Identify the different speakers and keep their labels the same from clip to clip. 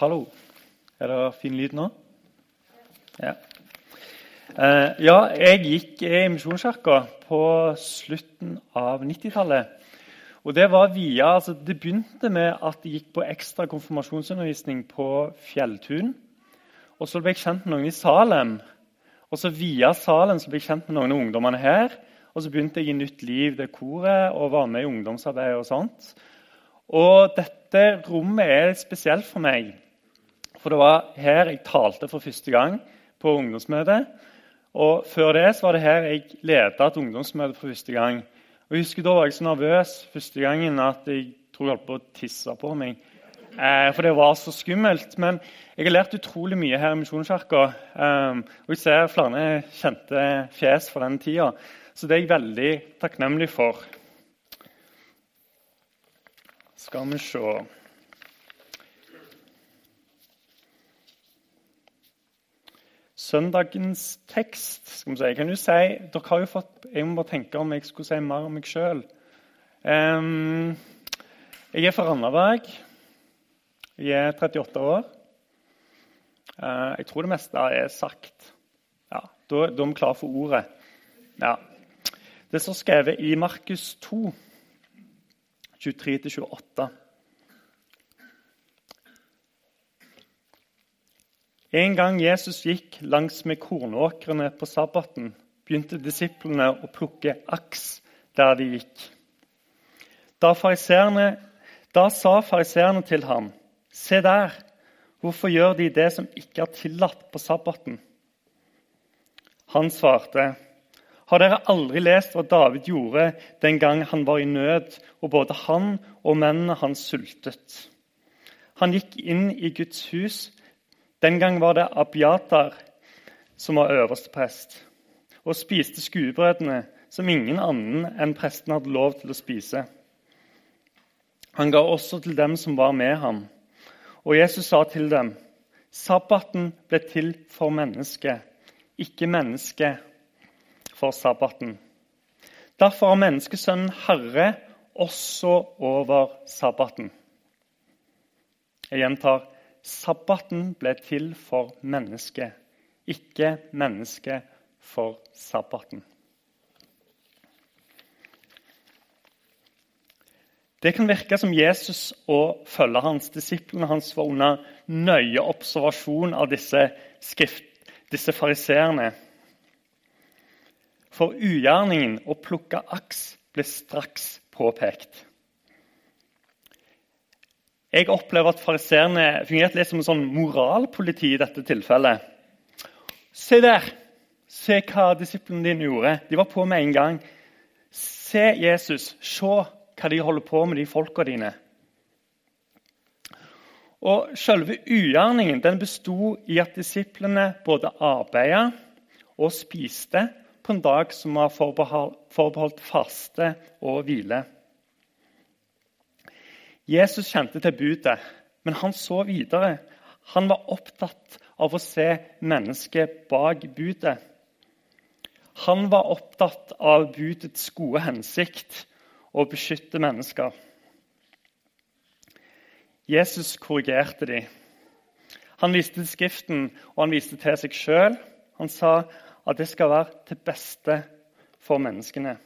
Speaker 1: Hallo. Er det fin lyd nå? Ja. Eh, ja, jeg gikk i Misjonskirka på slutten av 90-tallet. Og Det var via, altså det begynte med at jeg gikk på ekstra konfirmasjonsundervisning på Fjelltun. Og Så ble jeg kjent med noen i Salem. Og så Via Salem så ble jeg kjent med noen av ungdommene her. Og Så begynte jeg i Nytt Liv, det koret, og var med i ungdomsarbeid og sånt. Og dette rommet er spesielt for meg. For det var her jeg talte for første gang på ungdomsmøtet. Og før det var det her jeg ledet et ungdomsmøte for første gang. Og jeg husker Da var jeg så nervøs første gangen at jeg tror jeg holdt på å tisse på meg. Eh, for det var så skummelt. Men jeg har lært utrolig mye her i Misjonskirka. Um, og jeg ser flere kjente fjes fra den tida. Så det er jeg veldig takknemlig for. Skal vi se Søndagens tekst skal vi si. Kan du si, dere har jo fått, Jeg må bare tenke om jeg skulle si mer om meg sjøl. Um, jeg er fra Randaberg. Jeg er 38 år. Uh, jeg tror det meste er sagt. Ja, Da, da er vi klare for ordet. Ja. Det står skrevet i Markus 2, 23-28. En gang Jesus gikk langs med kornåkrene på sabbaten, begynte disiplene å plukke aks der de gikk. Da, da sa fariseerne til ham, 'Se der, hvorfor gjør de det som ikke er tillatt på sabbaten?' Han svarte, 'Har dere aldri lest hva David gjorde den gang han var i nød, og både han og mennene hans sultet?' Han gikk inn i Guds hus den gang var det Abiatar som var øverste prest, og spiste skuebrødene som ingen annen enn presten hadde lov til å spise. Han ga også til dem som var med ham. Og Jesus sa til dem.: Sabbaten ble til for mennesket, ikke mennesket for sabbaten. Derfor er menneskesønnen herre også over sabbaten. Jeg gjentar Sabbaten ble til for mennesket, ikke mennesket for sabbaten. Det kan virke som Jesus og følgerne hans, disiplene hans var under nøye observasjon av disse, skrift, disse fariseerne. For ugjerningen å plukke aks ble straks påpekt. Jeg opplever at fariseerne fungerte litt som en sånn moralpoliti i dette tilfellet. Se der! Se hva disiplene dine gjorde. De var på med en gang. Se Jesus. Se hva de holder på med, de folka dine. Og Selve ugjerningen den besto i at disiplene både arbeida og spiste på en dag som var forbeholdt faste og hvile. Jesus kjente til budet, men han så videre. Han var opptatt av å se mennesket bak budet. Han var opptatt av budets gode hensikt å beskytte mennesker. Jesus korrigerte dem. Han viste til Skriften, og han viste til seg sjøl. Han sa at det skal være til beste for menneskene.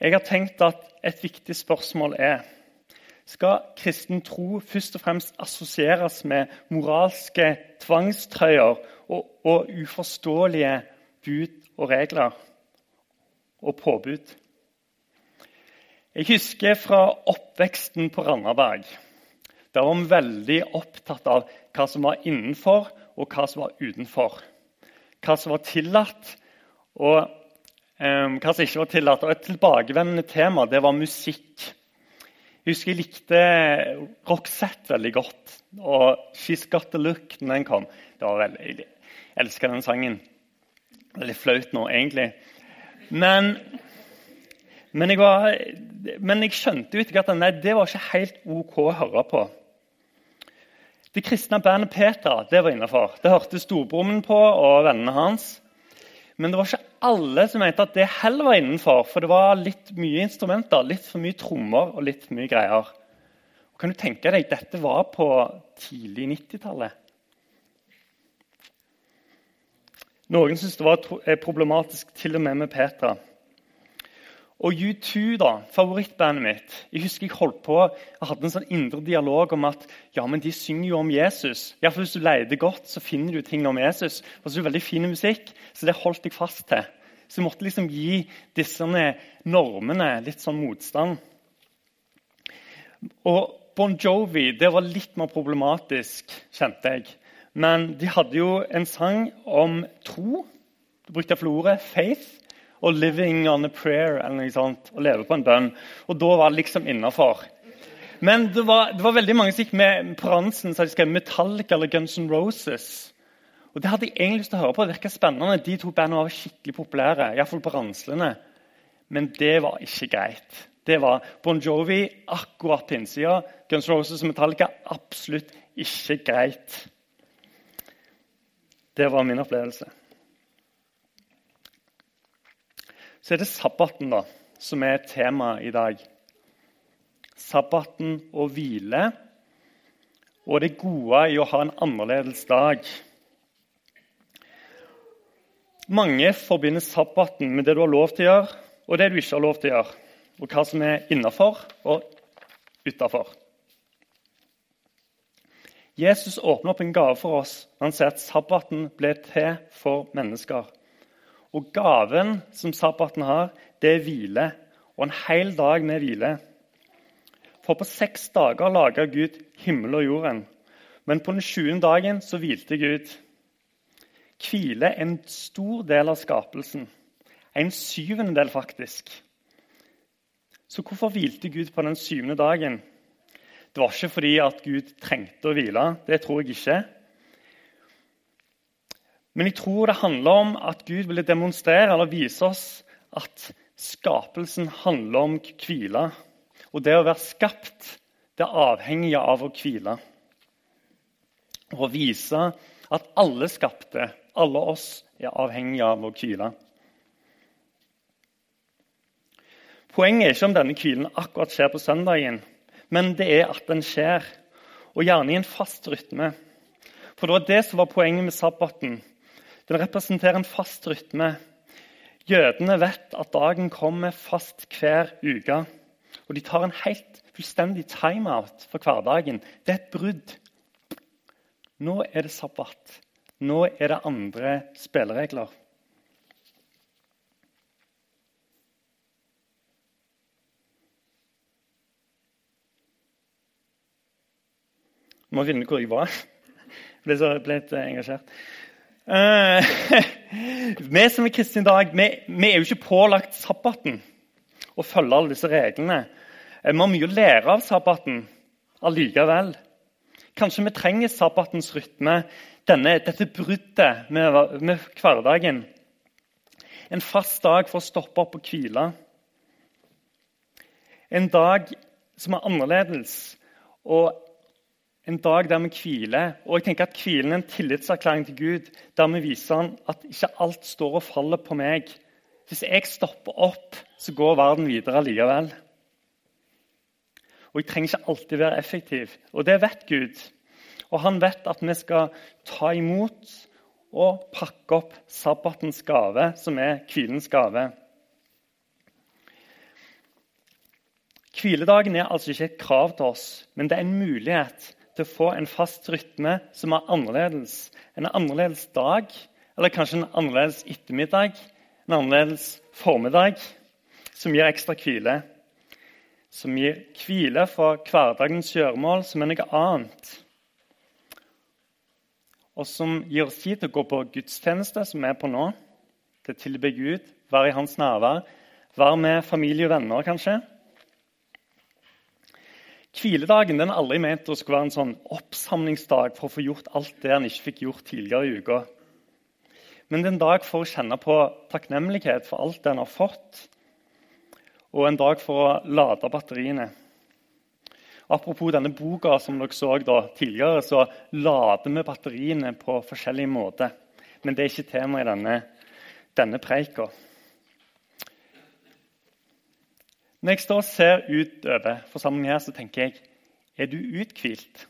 Speaker 1: Jeg har tenkt at et viktig spørsmål er skal kristen tro først og fremst assosieres med moralske tvangstrøyer og, og uforståelige bud og regler og påbud? Jeg husker fra oppveksten på Randaberg. Der var vi veldig opptatt av hva som var innenfor, og hva som var utenfor. Hva som var tillatt, og hva som ikke var tillatt. Og Et tilbakevendende tema det var musikk. Jeg husker jeg likte Roxette veldig godt. Og 'She's Got The Look' når den kom. Det var veldig, Jeg elska den sangen. Litt flaut nå, egentlig. Men, men, jeg, var, men jeg skjønte jo etter at det var ikke helt OK å høre på. Det kristne bandet Petra det var innafor. Det hørte storebroren på og vennene hans. Men det var ikke alle som mente at det heller var innenfor. For det var litt mye instrumenter, litt for mye trommer og litt for mye greier. Kan du tenke deg, Dette var på tidlig 90-tallet. Noen syntes det var problematisk, til og med med Petra. Og U2, da, favorittbandet mitt Jeg husker jeg holdt på, jeg hadde en sånn indre dialog om at ja, men de synger jo om Jesus. Ja, for Hvis du leter godt, så finner du ting om Jesus. Og så er det veldig fin musikk, så det holdt jeg fast til. Så jeg måtte liksom gi disse normene litt sånn motstand. Og Bon Jovi det var litt mer problematisk, kjente jeg. Men de hadde jo en sang om tro. Du brukte iallfall ordet 'faith' og 'living on a prayer' eller noe sånt, og leve på en bønn. Og da var det liksom innafor. Men det var, det var, veldig mange som gikk med pransen så de skrev Metallica eller Guns N' Roses. Og Det hadde jeg egentlig lyst til å høre på. Det virka spennende. De to bandene var skikkelig populære. I fall på ranslene. Men det var ikke greit. Det var Bon Jovi akkurat på innsida. Guns N' Roses og Metallica absolutt ikke greit. Det var min opplevelse. Så er det sabbaten da, som er temaet i dag. Sabbaten og hvile og det gode i å ha en annerledes dag. Mange forbinder sabbaten med det du har lov til å gjøre, og det du ikke har lov til å gjøre. Og hva som er innafor og utafor. Jesus åpner opp en gave for oss når han sier at sabbaten ble til for mennesker. Og gaven som sabbaten har, det er hvile. Og en hel dag med hvile. For på seks dager laga Gud himmel og jorden. Men på den sjuende dagen så hvilte Gud. Hvile er en stor del av skapelsen. En syvendedel, faktisk. Så hvorfor hvilte Gud på den syvende dagen? Det var ikke fordi at Gud trengte å hvile. Det tror jeg ikke. Men jeg tror det handler om at Gud ville demonstrere eller vise oss at skapelsen handler om hvile. Og det å være skapt det er avhengig av å hvile. Og å vise at alle skapte, alle oss, er avhengige av å hvile. Poenget er ikke om denne hvilen akkurat skjer på søndagen men det er at den skjer, og gjerne i en fast rytme. For det var det som var poenget med sabbaten. Den representerer en fast rytme. Jødene vet at dagen kommer fast hver uke. Og de tar en helt fullstendig timeout for hverdagen. Det er et brudd. Nå er det sabbat. Nå er det andre spilleregler. Jeg må finne hvor jeg var. Jeg ble, så, ble litt eh, engasjert. Uh, vi som er kristne i dag, vi, vi, er jo ikke pålagt sabbaten å følge alle disse reglene. Eh, vi har mye å lære av sabbaten allikevel. Kanskje vi trenger sabbatens rytme, denne, dette bruddet med, med hverdagen. En fast dag for å stoppe opp og hvile. En dag som er annerledes. Og en dag der vi hviler. Og jeg tenker at Hvilen er en tillitserklæring til Gud, der vi viser han at ikke alt står og faller på meg. Hvis jeg stopper opp, så går verden videre likevel. Og jeg trenger ikke alltid være effektiv. Og det vet Gud. Og han vet at vi skal ta imot og pakke opp sabbatens gave, som er hvilens gave. Hviledagen er altså ikke et krav til oss, men det er en mulighet til å få en fast rytme som er annerledes. En annerledes dag, eller kanskje en annerledes ettermiddag, en annerledes formiddag, som gir ekstra hvile. Som gir hvile for hverdagens gjøremål, som er noe annet. Og som gir oss tid til å gå på gudstjeneste, som vi er på nå. Til å tilbe Gud, være i hans nærvær, være med familie og venner, kanskje. Hviledagen den er aldri ment å skulle være en sånn oppsamlingsdag for å få gjort alt det en ikke fikk gjort tidligere i uka. Men det er en dag for å kjenne på takknemlighet for alt en har fått, og en dag for å lade batteriene. Apropos denne boka som dere så da, tidligere, så lader vi batteriene på forskjellige måter. Men det er ikke tema i denne, denne preika. Når jeg står og ser utover forsamlingen her, så tenker jeg Er du uthvilt?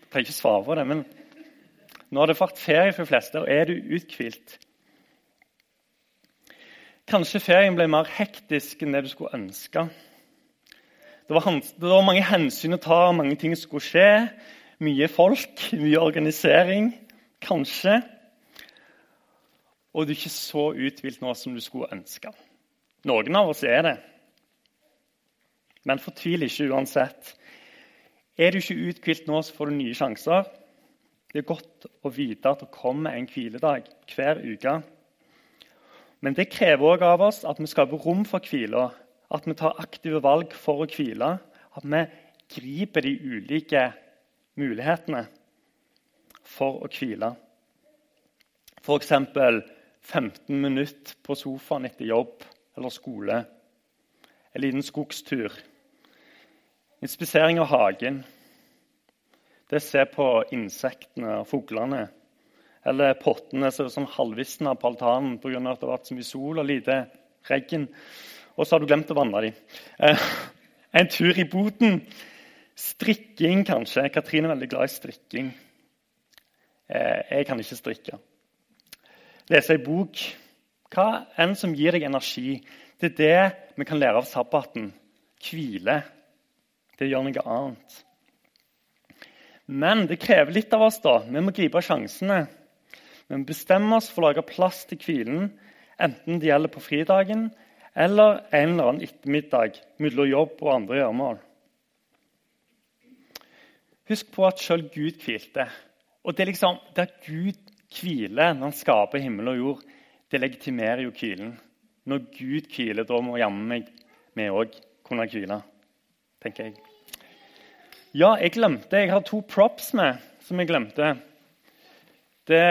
Speaker 1: Jeg pleier ikke svare på det, men nå har det vært ferie for de fleste, og er du uthvilt? Kanskje ferien ble mer hektisk enn det du skulle ønske. Det var, det var mange hensyn å ta, mange ting skulle skje. Mye folk, mye organisering. Kanskje. Og du er ikke så uthvilt nå som du skulle ønske. Noen av oss er det. Men fortvil ikke uansett. Er du ikke uthvilt nå, så får du nye sjanser. Det er godt å vite at det kommer en hviledag hver uke. Men det krever òg av oss at vi skaper rom for hvila, at vi tar aktive valg for å hvile. At vi griper de ulike mulighetene for å hvile. F.eks. 15 minutter på sofaen etter jobb eller skole. En liten skogstur. Inspisering av hagen. Det å se på insektene og fuglene. Eller pottene som er sånn halvvisna på altanen pga. at det har vært så mye sol og lite regn. Og så har du glemt å vanne dem. Eh, en tur i boten. Strikking, kanskje. Katrine er veldig glad i strikking. Eh, jeg kan ikke strikke. Lese ei bok. Hva enn som gir deg energi. Det er det vi kan lære av sabbaten. Hvile. Det gjør noe annet. Men det krever litt av oss. da. Vi må gripe sjansene. Vi må bestemme oss for å lage plass til hvilen, enten det gjelder på fridagen eller en eller annen ettermiddag mellom jobb og andre gjøremål. Husk på at selv Gud hvilte. Og det er liksom, det at Gud hviler når han skaper himmel og jord, det legitimerer jo hvilen. Når Gud hviler, da må jammen meg vi òg kunne hvile, tenker jeg. Ja, jeg glemte. Jeg har to props med som jeg glemte. Det,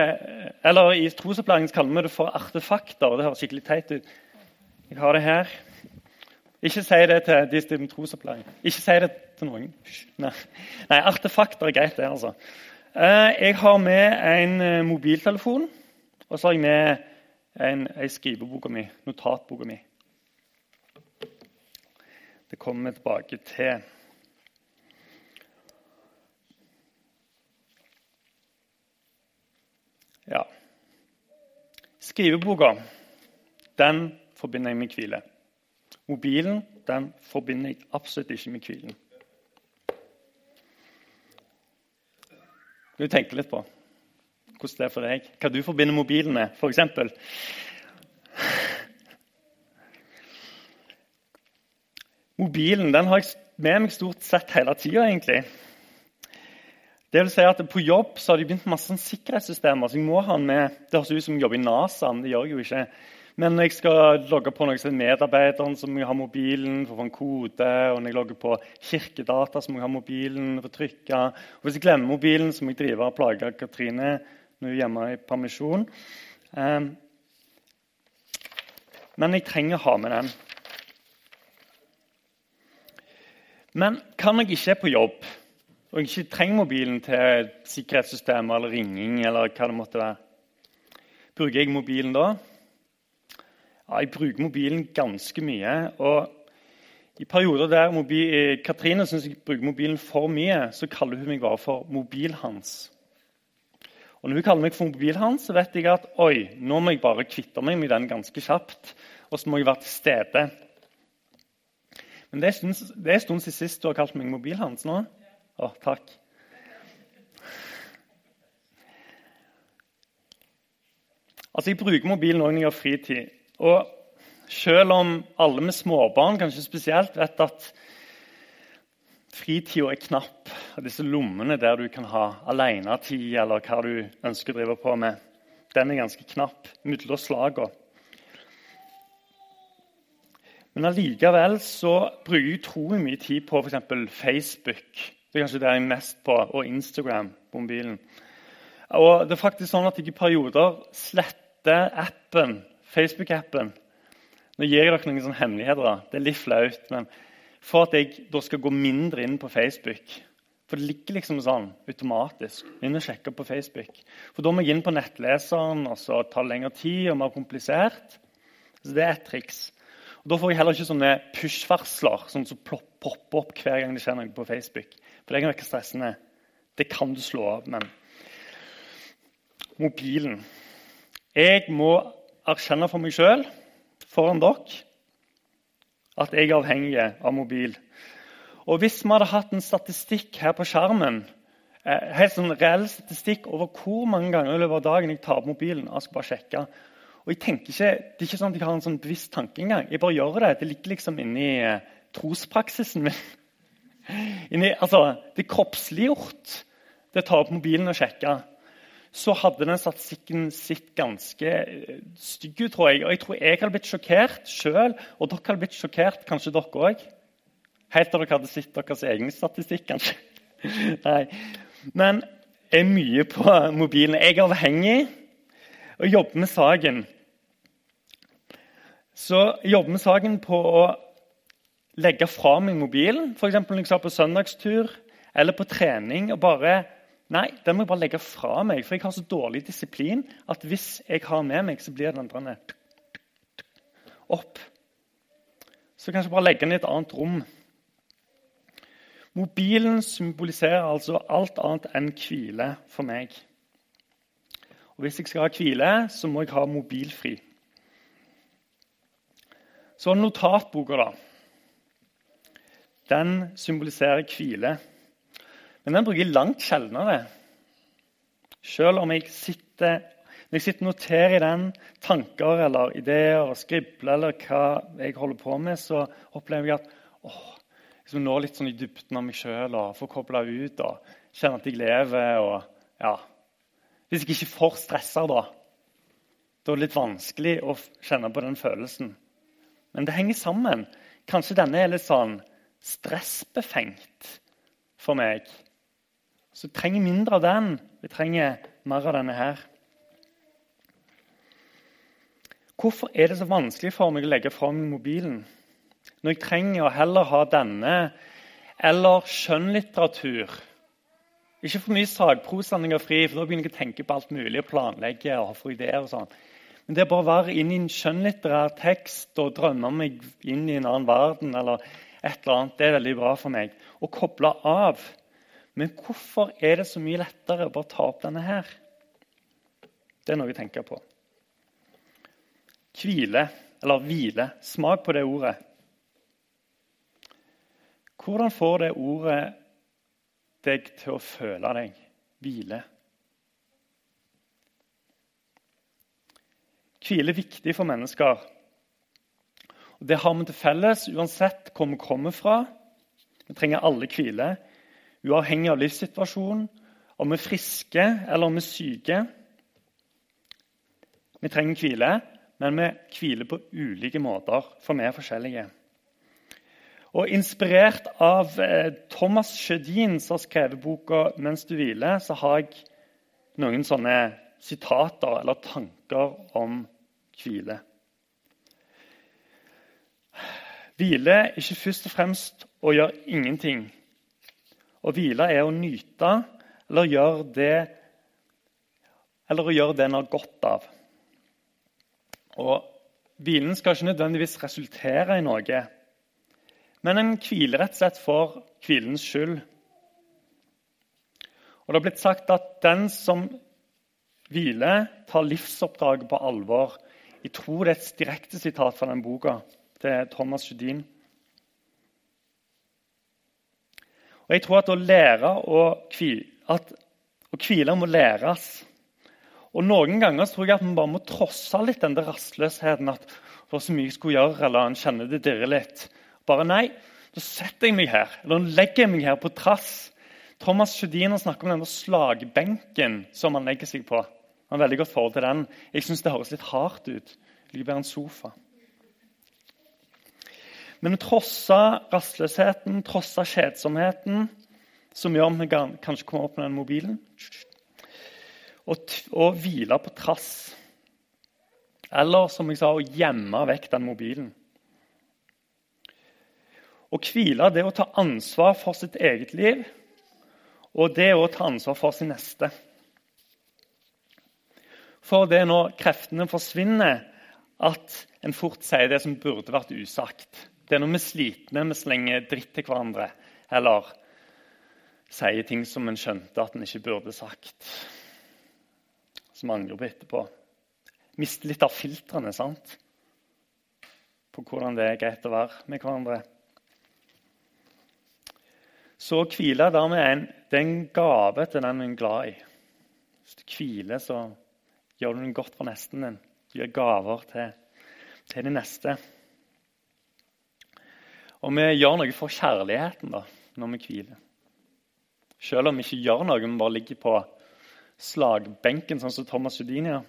Speaker 1: eller I trosopplæringen kaller vi det for artefakter. Det høres skikkelig teit ut. Jeg har det her. Ikke si det til de som trosopplæring. Ikke si det til noen. Nei. Nei, artefakter er greit, det. altså. Eh, jeg har med en eh, mobiltelefon, og så har jeg med en, skriveboka mi, notatboka mi. Det kommer vi tilbake til. Ja. Skriveboka den forbinder jeg med hvile. Mobilen den forbinder jeg absolutt ikke med hvilen. Du tenker litt på hvordan det er for deg. Hva du forbinder mobilen med, f.eks. Mobilen den har jeg med meg stort sett hele tida, egentlig. Det vil si at På jobb så har de begynt med masse sikkerhetssystemer. så jeg må ha den med. Det høres ut som jeg jobber i NASA, men det gjør jeg jo ikke. Men når jeg skal logge på noe som medarbeideren, så må jeg ha mobilen for å få en kode. Og når jeg logger på kirkedata, så må jeg ha mobilen for å trykke. Og hvis jeg glemmer mobilen, så må jeg drive og plage Katrine når hun er hjemme i permisjon. Um, men jeg trenger å ha med den. Men kan jeg ikke på jobb og jeg ikke trenger mobilen til sikkerhetssystemet eller ringing. eller hva det måtte være. Bruker jeg mobilen da? Ja, jeg bruker mobilen ganske mye. og I perioder der mobil, Katrine syns jeg bruker mobilen for mye, så kaller hun meg bare for mobilhans. Og Når hun kaller meg for mobilhans, så vet jeg at oi, nå må jeg bare kvitte meg med den ganske kjapt. Og så må jeg være til stede. Men det er en stund siden sist du har kalt meg mobilhans nå. Å, takk. Altså, Jeg bruker mobilen òg når jeg har fritid. Og selv om alle med småbarn kanskje spesielt vet at fritida er knapp, og disse lommene der du kan ha alenetid eller hva du ønsker å drive på med, den er ganske knapp mellom slagene. Men allikevel så bruker jeg utrolig mye tid på f.eks. Facebook det er kanskje det jeg er mest på. Og Instagram på mobilen. Og det er faktisk sånn at jeg i perioder sletter appen, Facebook-appen. Nå gir jeg dere noen sånne hemmeligheter. Det er litt flaut. men For at jeg da skal gå mindre inn på Facebook. For det ligger liksom sånn automatisk. inn og sjekke på Facebook. For da må jeg inn på nettleseren, og så tar det lengre tid og mer komplisert. Så Det er et triks. Og Da får jeg heller ikke sånne push-varsler sånn som popper opp hver gang det skjer noe på Facebook. For det kan virke stressende. Det kan du slå av, men Mobilen. Jeg må erkjenne for meg sjøl, foran dere, at jeg er avhengig av mobil. Og Hvis vi hadde hatt en statistikk her på skjermen, eh, helt sånn reell statistikk over hvor mange ganger i løpet av dagen jeg tar opp mobilen jeg skal bare sjekke, og jeg tenker ikke, Det er ikke sånn at jeg har en sånn bevisst tanke engang. Jeg bare gjør det. Det ligger liksom inni eh, trospraksisen min. inni, altså, det er kroppsliggjort. Det å ta opp mobilen og sjekke. Så hadde den statistikken sett ganske eh, stygg ut, tror jeg. Og jeg tror jeg hadde blitt sjokkert sjøl, og dere hadde blitt sjokkert, kanskje dere òg. Helt til dere hadde sett deres egen statistikk, kanskje. Nei. Men jeg er mye på mobilen. Jeg er avhengig og jobber med saken. Så jeg jobber med saken på å legge fra meg mobilen, f.eks. når jeg skal på søndagstur eller på trening. og bare, Nei, den må jeg bare legge fra meg, for jeg har så dårlig disiplin at hvis jeg har med meg, så blir den andre opp. Så kanskje bare legge den i et annet rom. Mobilen symboliserer altså alt annet enn hvile for meg. Og Hvis jeg skal ha hvile, så må jeg ha mobilfri. Så notatboka, da. Den symboliserer hvile. Men den bruker jeg langt sjeldnere. Selv om jeg sitter, når jeg sitter og noterer i den tanker eller ideer og skribler eller hva jeg holder på med, så opplever jeg at åh, jeg når litt sånn i dybden av meg sjøl og får kobla ut og kjenne at jeg lever. og ja, hvis jeg ikke er for stressa, da, da er det litt vanskelig å kjenne på den følelsen. Men det henger sammen. Kanskje denne er litt sånn stressbefengt for meg. Så vi trenger mindre av den. Vi trenger mer av denne her. Hvorfor er det så vanskelig for meg å legge fra meg mobilen? Når jeg trenger å heller ha denne eller skjønnlitteratur ikke for mye sagprosanning og fri, for da begynner jeg å tenke på alt mulig og planlegge. og få ideer og sånn. Men det er bare å være inn i en skjønnlitterær tekst og drømme meg inn i en annen verden, eller et eller annet, det er veldig bra for meg. Å koble av. Men hvorfor er det så mye lettere å bare ta opp denne her? Det er noe å tenke på. Hvile, eller hvile. Smak på det ordet. Hvordan får det ordet deg til å føle deg hvile. Hvile er viktig for mennesker. Og Det har vi til felles uansett hvor vi kommer fra. Vi trenger alle hvile, uavhengig av livssituasjonen, om vi er friske eller om vi er syke. Vi trenger hvile, men vi hviler på ulike måter, for vi er forskjellige. Og Inspirert av eh, Thomas Sjødin, som har skrevet boka 'Mens du hviler', så har jeg noen sånne sitater eller tanker om hvile. Hvile ikke først og fremst å gjøre ingenting. Å hvile er å nyte eller gjøre det eller å gjøre det en har godt av. Og Hvilen skal ikke nødvendigvis resultere i noe, men en hviler rett og slett for hvilens skyld. Og Det har blitt sagt at den som hviler, tar livsoppdraget på alvor. Jeg tror det er et direkte sitat fra den boka til Thomas Judin. Og jeg tror at å lære å hvile, må læres. Og Noen ganger tror jeg at vi bare må trosse litt den rastløsheten. At det var så mye jeg skulle gjøre, eller en kjenner det dirrer litt. Bare nei, da setter jeg meg her, eller legger jeg meg her på trass. Thomas Sjødin snakker om denne slagbenken som han legger seg på. Han har veldig godt forhold til den. Jeg syns det høres litt hardt ut. Ligger bedre en sofa. Men å trosse rastløsheten, trosse kjedsomheten, som gjør at vi kan kanskje kommer opp med den mobilen, og, og hvile på trass. Eller som jeg sa, å gjemme vekk den mobilen. Å hvile det er å ta ansvar for sitt eget liv, og det å ta ansvar for sin neste. For det er når kreftene forsvinner, at en fort sier det som burde vært usagt. Det er når vi er slitne, vi slenger dritt til hverandre. Eller sier ting som en skjønte at en ikke burde sagt. Som angrer på etterpå. Mister litt av filtrene sant? på hvordan det er greit å være med hverandre. Så hvile dermed er en, det er en gave til den en er glad i. Hvis du hviler, så gjør du noe godt for nesten din. Du gir gaver til, til de neste. Og vi gjør noe for kjærligheten da, når vi hviler. Selv om vi ikke gjør noe, vi bare ligger på slagbenken, sånn som Thomas Judinia.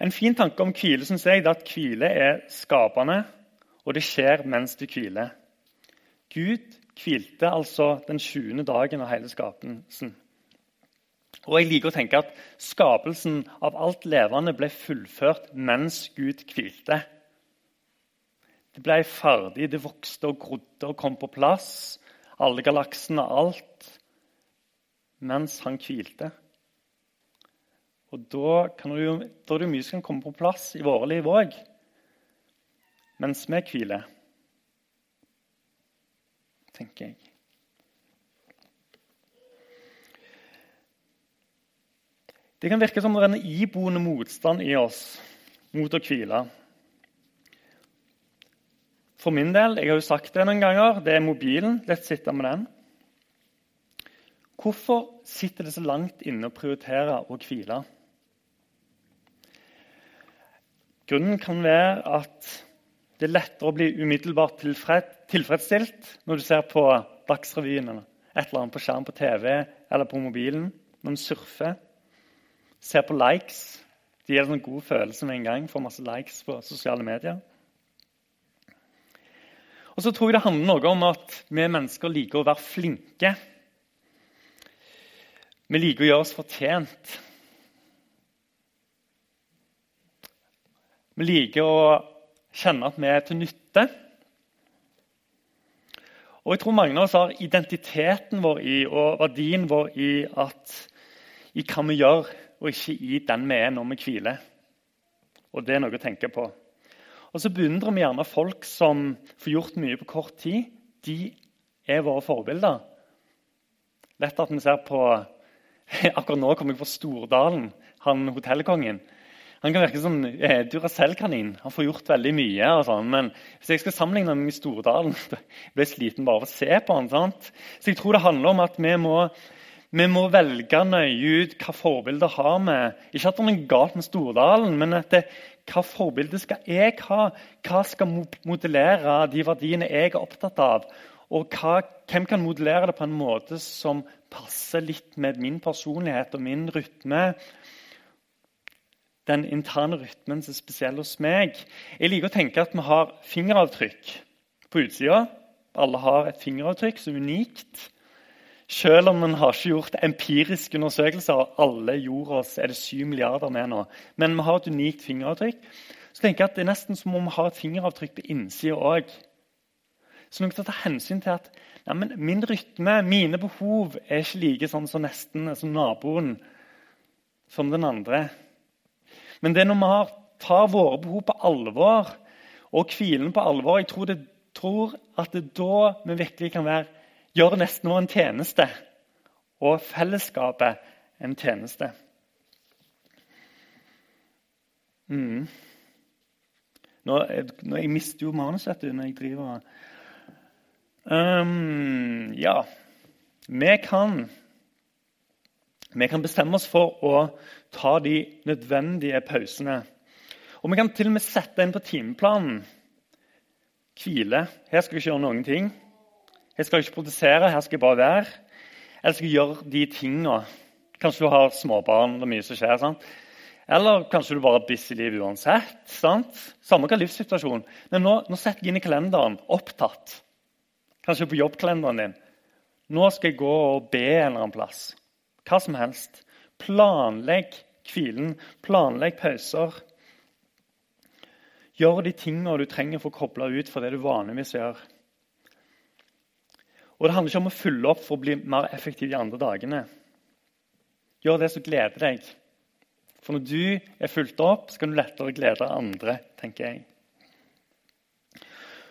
Speaker 1: En fin tanke om hvile synes jeg, er at hvile er skapende, og det skjer mens du hviler. Gud hvilte altså den 20. dagen av hele skapelsen. Og jeg liker å tenke at Skapelsen av alt levende ble fullført mens Gud hvilte. Det ble ferdig, det vokste og grodde og kom på plass. Alle galaksene, alt. Mens han hvilte. Og da, du, da er det mye som kan komme på plass i våre liv òg. Mens vi hviler. Tenker jeg. Det kan virke som det er en iboende motstand i oss mot å hvile. For min del, jeg har jo sagt det noen ganger, det er mobilen. Lett sitte med den. Hvorfor sitter det så langt inne å prioritere å hvile? Grunnen kan være at det er lettere å bli umiddelbart tilfredsstilt når du ser på Dagsrevyen eller et eller annet på skjerm på TV eller på mobilen når du surfer ser på likes. Det gir en god følelse med en gang. Får masse likes på sosiale medier. Og så tror jeg det handler noe om at vi mennesker liker å være flinke. Vi liker å gjøre oss fortjent. Vi liker å kjenne at vi er til nytte. Og jeg tror mange av oss har identiteten vår i og verdien vår i, at, i hva vi gjør og ikke i den vi er når vi hviler. Og det er noe å tenke på. Og så beundrer vi gjerne folk som får gjort mye på kort tid. De er våre forbilder. Lett at vi ser på Akkurat nå kommer jeg fra Stordalen, han hotellkongen. Han kan virke som eh, Duracell-kanin. Han får gjort veldig mye. sånn, Men hvis jeg skal sammenligne med Stordalen, blir jeg sliten bare av å se på han, sant? Så jeg tror det handler om at vi må vi må velge nøye ut hva forbilder har vi. Ikke at det er galt med Stordalen, men at det, hva forbilde skal jeg ha? Hva skal modellere de verdiene jeg er opptatt av? Og hva, hvem kan modellere det på en måte som passer litt med min personlighet og min rytme? Den interne rytmen som er spesiell hos meg. Jeg liker å tenke at vi har fingeravtrykk på utsida. Alle har et fingeravtrykk som er unikt. Selv om man har ikke gjort empiriske undersøkelser av alle jordas er det syv milliarder med nå, men vi har et unikt fingeravtrykk, så tenker jeg at det er nesten som om vi har et fingeravtrykk på innsida òg. Så noe å ta hensyn til at ja, min rytme, mine behov, er ikke like sånn som nesten som naboen, som den andre. Men det er når vi tar våre behov på alvor og hvilen på alvor Jeg tror, det, tror at det er da vi virkelig kan være gjør nesten vår en tjeneste og fellesskapet en tjeneste. Mm. Nå, nå, jeg mister jo manus når jeg driver um, Ja. Vi kan, vi kan bestemme oss for å ta de nødvendige pausene. Og vi kan til og med sette inn på timeplanen. Hvile. Her skal vi ikke gjøre noen ting. Jeg skal ikke produsere, her skal jeg bare være. Eller skal jeg gjøre de tinga. Kanskje du har småbarn, det er mye som skjer. sant? Eller kanskje du bare har busy liv uansett. sant? Samme hva livssituasjonen. Men nå, nå setter jeg inn i kalenderen 'opptatt'. Kanskje på jobbkalenderen din. Nå skal jeg gå og be en eller annen plass. Hva som helst. Planlegg hvilen. Planlegg pauser. Gjør de tingene du trenger for å koble ut fra det du vanligvis gjør. Og Det handler ikke om å fylle opp for å bli mer effektiv de andre dagene. Gjør det som gleder deg. For når du er fulgt opp, så kan du lettere glede andre, tenker jeg.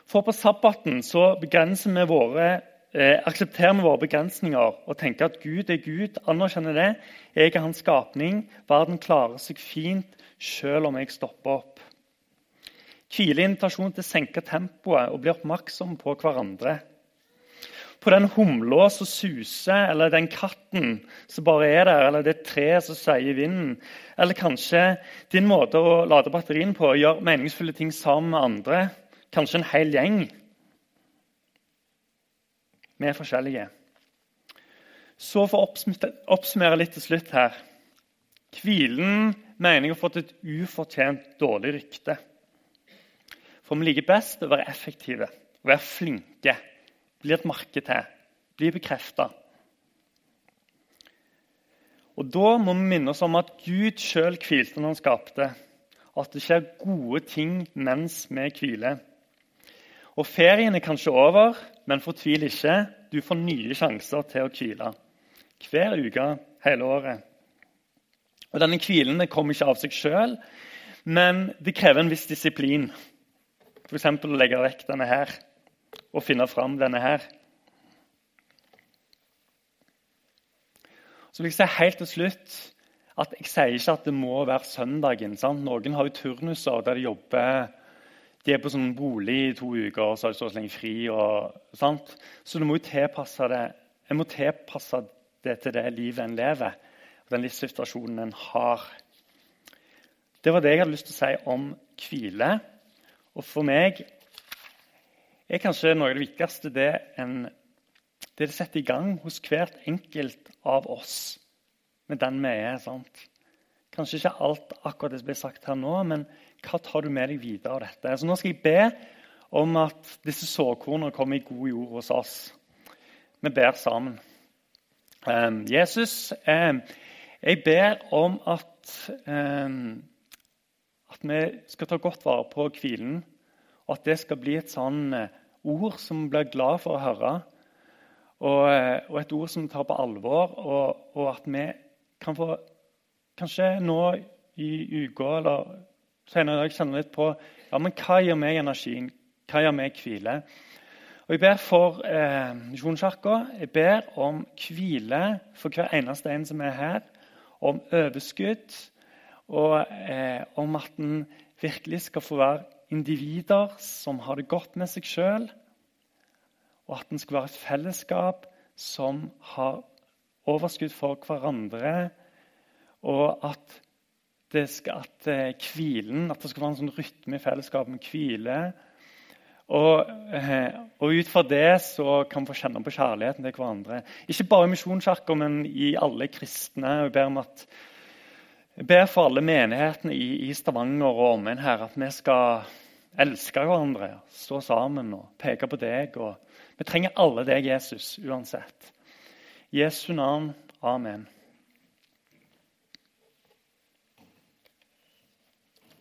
Speaker 1: For på sabbaten så vi våre, eh, aksepterer vi våre begrensninger og tenker at Gud er Gud, anerkjenner det. Jeg er hans skapning. Verden klarer seg fint selv om jeg stopper opp. Hvile invitasjon til å senke tempoet og bli oppmerksom på hverandre på den humla som suser, eller den katten som bare er der, eller det treet som sier vinden. Eller kanskje din måte å lade batterien på, gjøre meningsfulle ting sammen med andre. Kanskje en hel gjeng. Vi er forskjellige. Så for å oppsummere litt til slutt her. Hvilen mener jeg har fått et ufortjent dårlig rykte. For vi liker best å være effektive, å være flinke blir et marked til, blir bekrefta. Og Da må vi minne oss om at Gud sjøl hvilte når han skapte. At det skjer gode ting mens vi hviler. Og Ferien er kanskje over, men fortvil ikke. Du får nye sjanser til å hvile. Hver uke hele året. Og Denne hvilen kommer ikke av seg sjøl, men det krever en viss disiplin. F.eks. å legge vekk denne her å finne fram denne her. Så vil jeg si helt til slutt at jeg sier ikke at det må være søndagen. Sant? Noen har jo turnuser der de jobber de er på sånn bolig i to uker og så har de så lenge fri. Og, så du må jo tilpasse det en må tilpasse det til det livet en lever, og den livssituasjonen en har. Det var det jeg hadde lyst til å si om hvile. Og for meg er kanskje noe av det viktigste det, en, det det setter i gang hos hvert enkelt av oss med den vi er. sant? Kanskje ikke alt akkurat det som blir sagt her nå, men hva tar du med deg videre av dette? Så Nå skal jeg be om at disse såkornene kommer i god jord hos oss. Vi ber sammen. Um, Jesus, um, jeg ber om at, um, at vi skal ta godt vare på hvilen, og at det skal bli et sånn uh, ord som blir glad for å høre, og, eh, og et ord som tar på alvor, og, og, at vi kan få Kanskje nå i uka eller senere i dag kjenne litt på ja, men hva gir meg energien, hva gir meg hvile. Og Jeg ber for eh, Misjonskirka jeg ber om hvile for hver eneste en som er her. Om overskudd, og eh, om at en virkelig skal få være individer som har det godt med seg sjøl, og at den skal være et fellesskap som har overskudd for hverandre, og at det skal, at eh, hvilen, at det skal være en sånn rytme i fellesskapet med hvile. Og, eh, og, ut fra det så kan vi få kjenne på kjærligheten til hverandre. Ikke bare i Misjonskirka, men i alle kristne. Jeg ber, at, jeg ber for alle menighetene i Stavanger og omegn her at vi skal elske hverandre, stå sammen og peke på deg. vi trenger alle deg, Jesus, uansett. I Jesu navn. Amen.